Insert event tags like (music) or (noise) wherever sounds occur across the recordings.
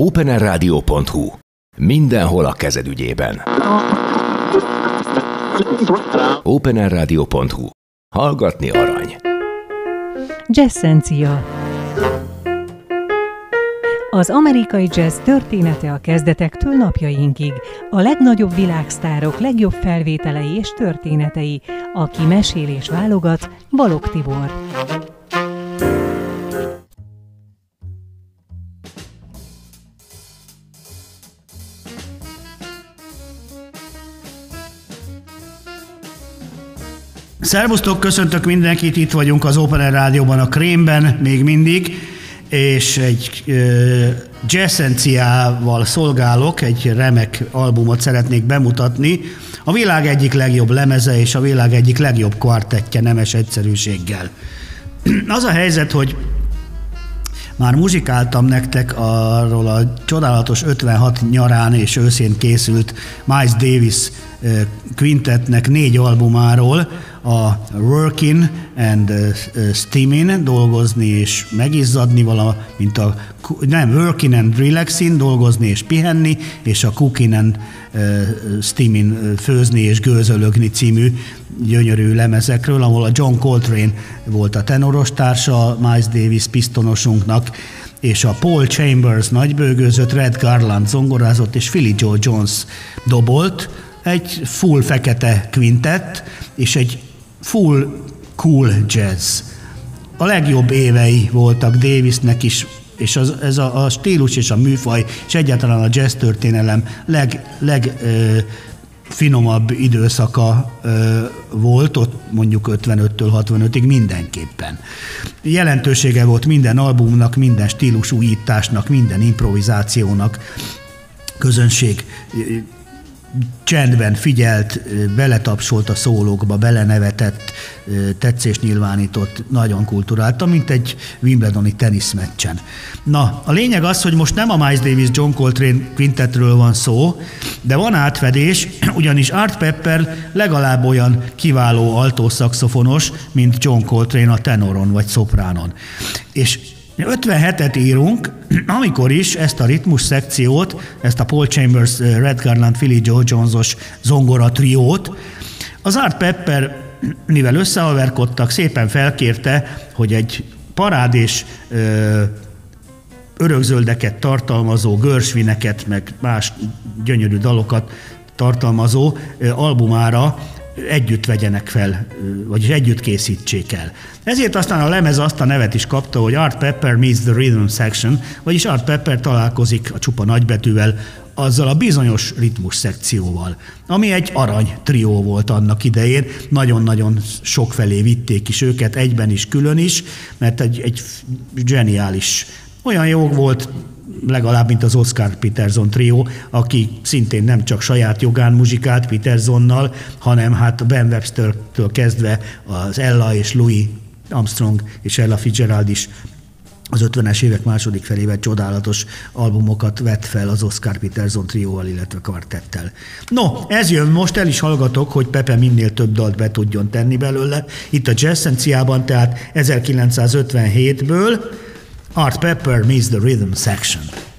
openerradio.hu Mindenhol a kezed ügyében. openerradio.hu Hallgatni arany. Jazzencia Az amerikai jazz története a kezdetektől napjainkig. A legnagyobb világsztárok legjobb felvételei és történetei. Aki mesél és válogat, Balog Tibor. Szervusztok, köszöntök mindenkit, itt vagyunk az Open Air Rádióban, a Krémben még mindig, és egy jazzenciával szolgálok, egy remek albumot szeretnék bemutatni, a világ egyik legjobb lemeze és a világ egyik legjobb kvartettje nemes egyszerűséggel. (clears throat) Az a helyzet, hogy már muzsikáltam nektek arról a csodálatos 56 nyarán és őszén készült Miles Davis quintetnek négy albumáról, a Working and Steaming, dolgozni és megizzadni vala, mint a nem, Working and Relaxing, dolgozni és pihenni, és a Cooking and Steaming, főzni és gőzölögni című gyönyörű lemezekről, ahol a John Coltrane volt a tenoros társa, Miles Davis pisztonosunknak, és a Paul Chambers nagybőgőzött, Red Garland zongorázott, és Philly Joe Jones dobolt, egy full fekete quintet, és egy full cool jazz. A legjobb évei voltak Davisnek is, és az, ez a, a stílus és a műfaj, és egyáltalán a jazz történelem leg, leg ö, finomabb időszaka ö, volt, ott mondjuk 55-től 65-ig mindenképpen. Jelentősége volt minden albumnak, minden stílus újításnak, minden improvizációnak, közönség csendben figyelt, beletapsolt a szólókba, belenevetett, tetszés nyilvánított, nagyon kulturálta, mint egy Wimbledoni teniszmeccsen. Na, a lényeg az, hogy most nem a Miles Davis John Coltrane quintetről van szó, de van átfedés, (clears throat) ugyanis Art Pepper legalább olyan kiváló altószaxofonos, mint John Coltrane a tenoron vagy szopránon. És 57-et írunk, (clears throat) amikor is ezt a ritmus szekciót, ezt a Paul Chambers, Red Garland, Philly Joe Jones-os zongora triót, az Art Pepper, (clears throat) mivel összehaverkodtak, szépen felkérte, hogy egy parádés ö, örökzöldeket tartalmazó, görsvineket, meg más gyönyörű dalokat tartalmazó albumára együtt vegyenek fel, vagyis együtt készítsék el. Ezért aztán a lemez azt a nevet is kapta, hogy Art Pepper meets the Rhythm Section, vagyis Art Pepper találkozik a csupa nagybetűvel azzal a bizonyos ritmus szekcióval, ami egy arany trió volt annak idején, nagyon-nagyon sokfelé vitték is őket, egyben is, külön is, mert egy, egy zseniális olyan jó volt, legalább, mint az Oscar Peterson trió, aki szintén nem csak saját jogán muzsikált Petersonnal, hanem hát Ben Webster-től kezdve az Ella és Louis Armstrong és Ella Fitzgerald is az 50-es évek második felével csodálatos albumokat vett fel az Oscar Peterson trióval, illetve kvartettel. No, ez jön most, el is hallgatok, hogy Pepe minél több dalt be tudjon tenni belőle. Itt a Jazzenciában, tehát 1957-ből Art Pepper meets the rhythm section.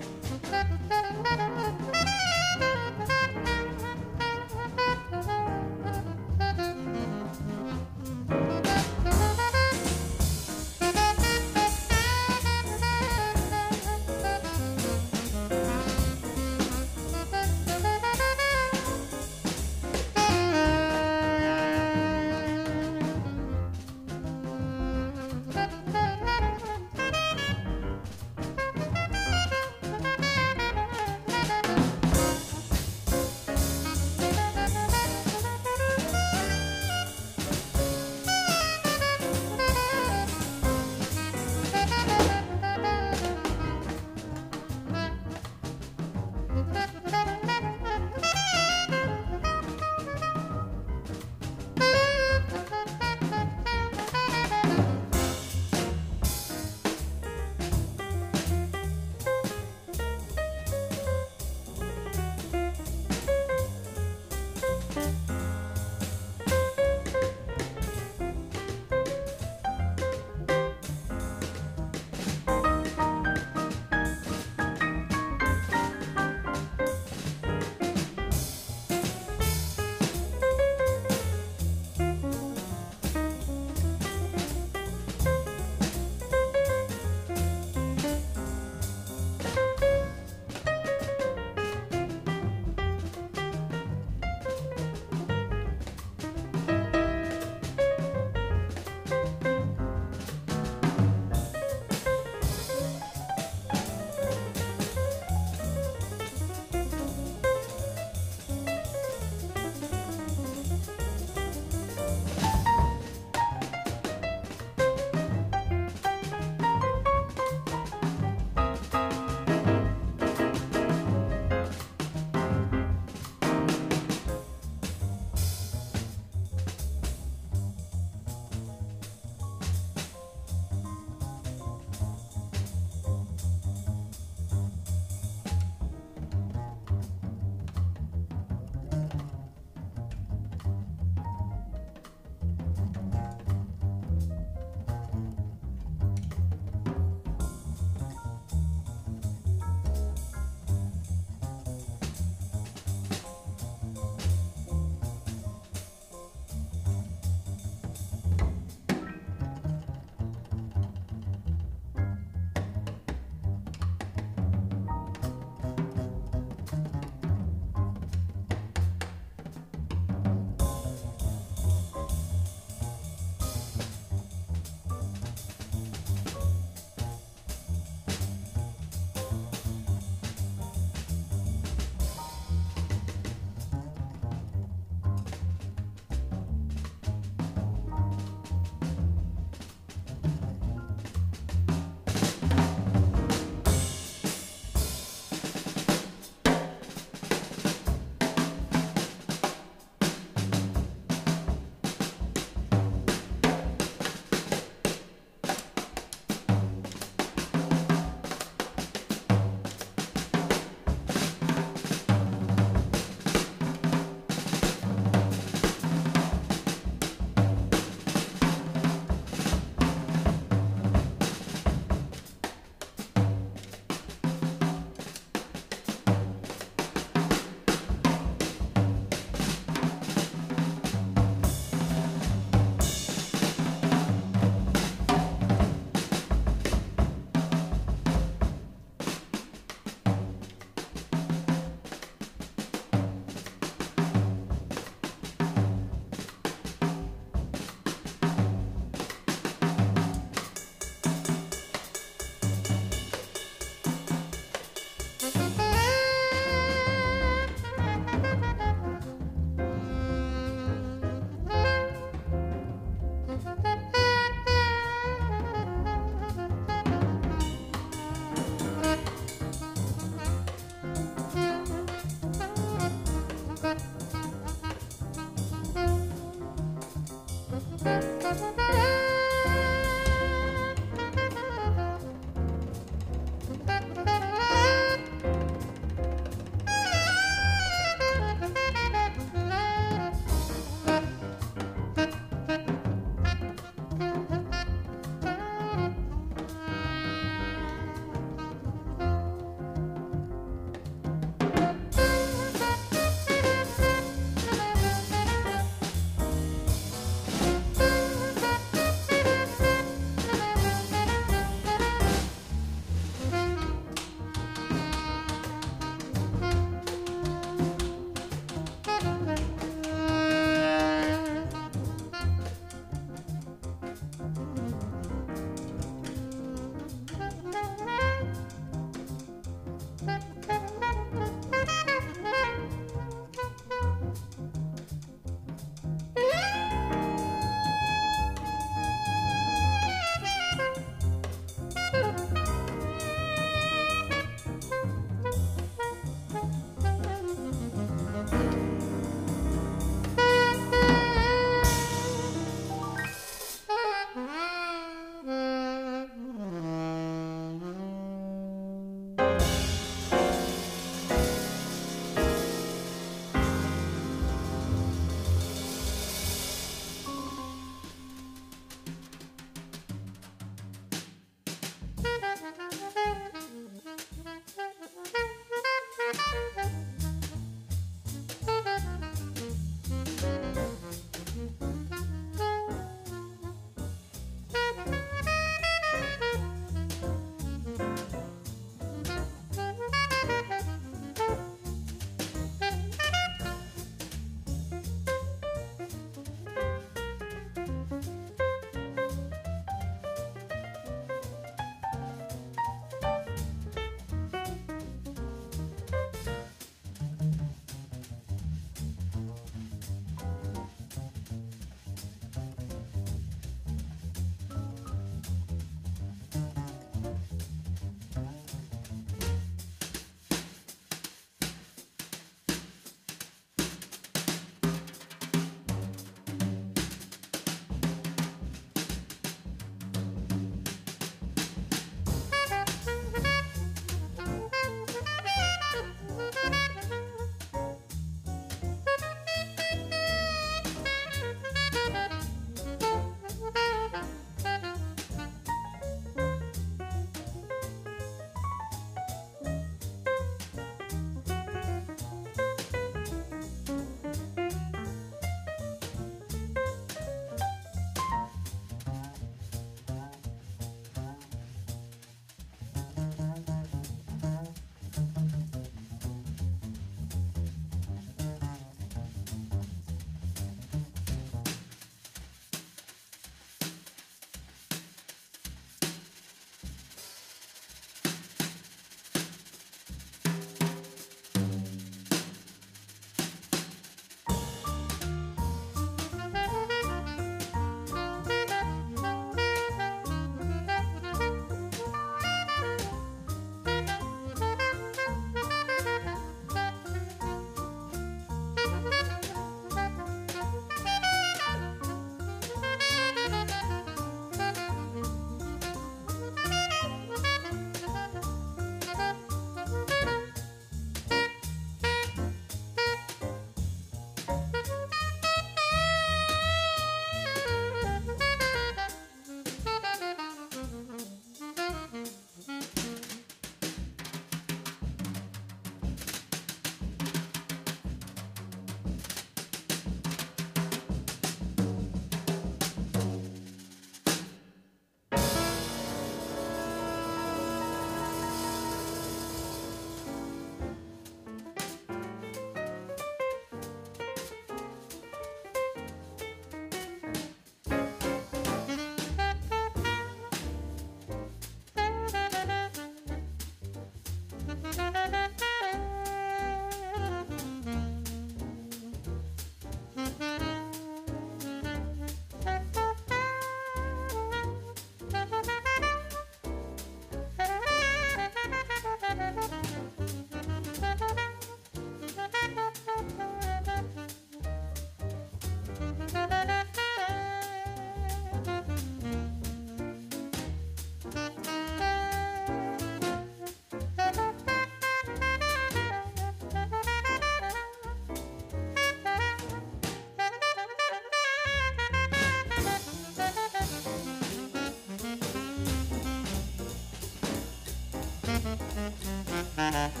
Uh-huh.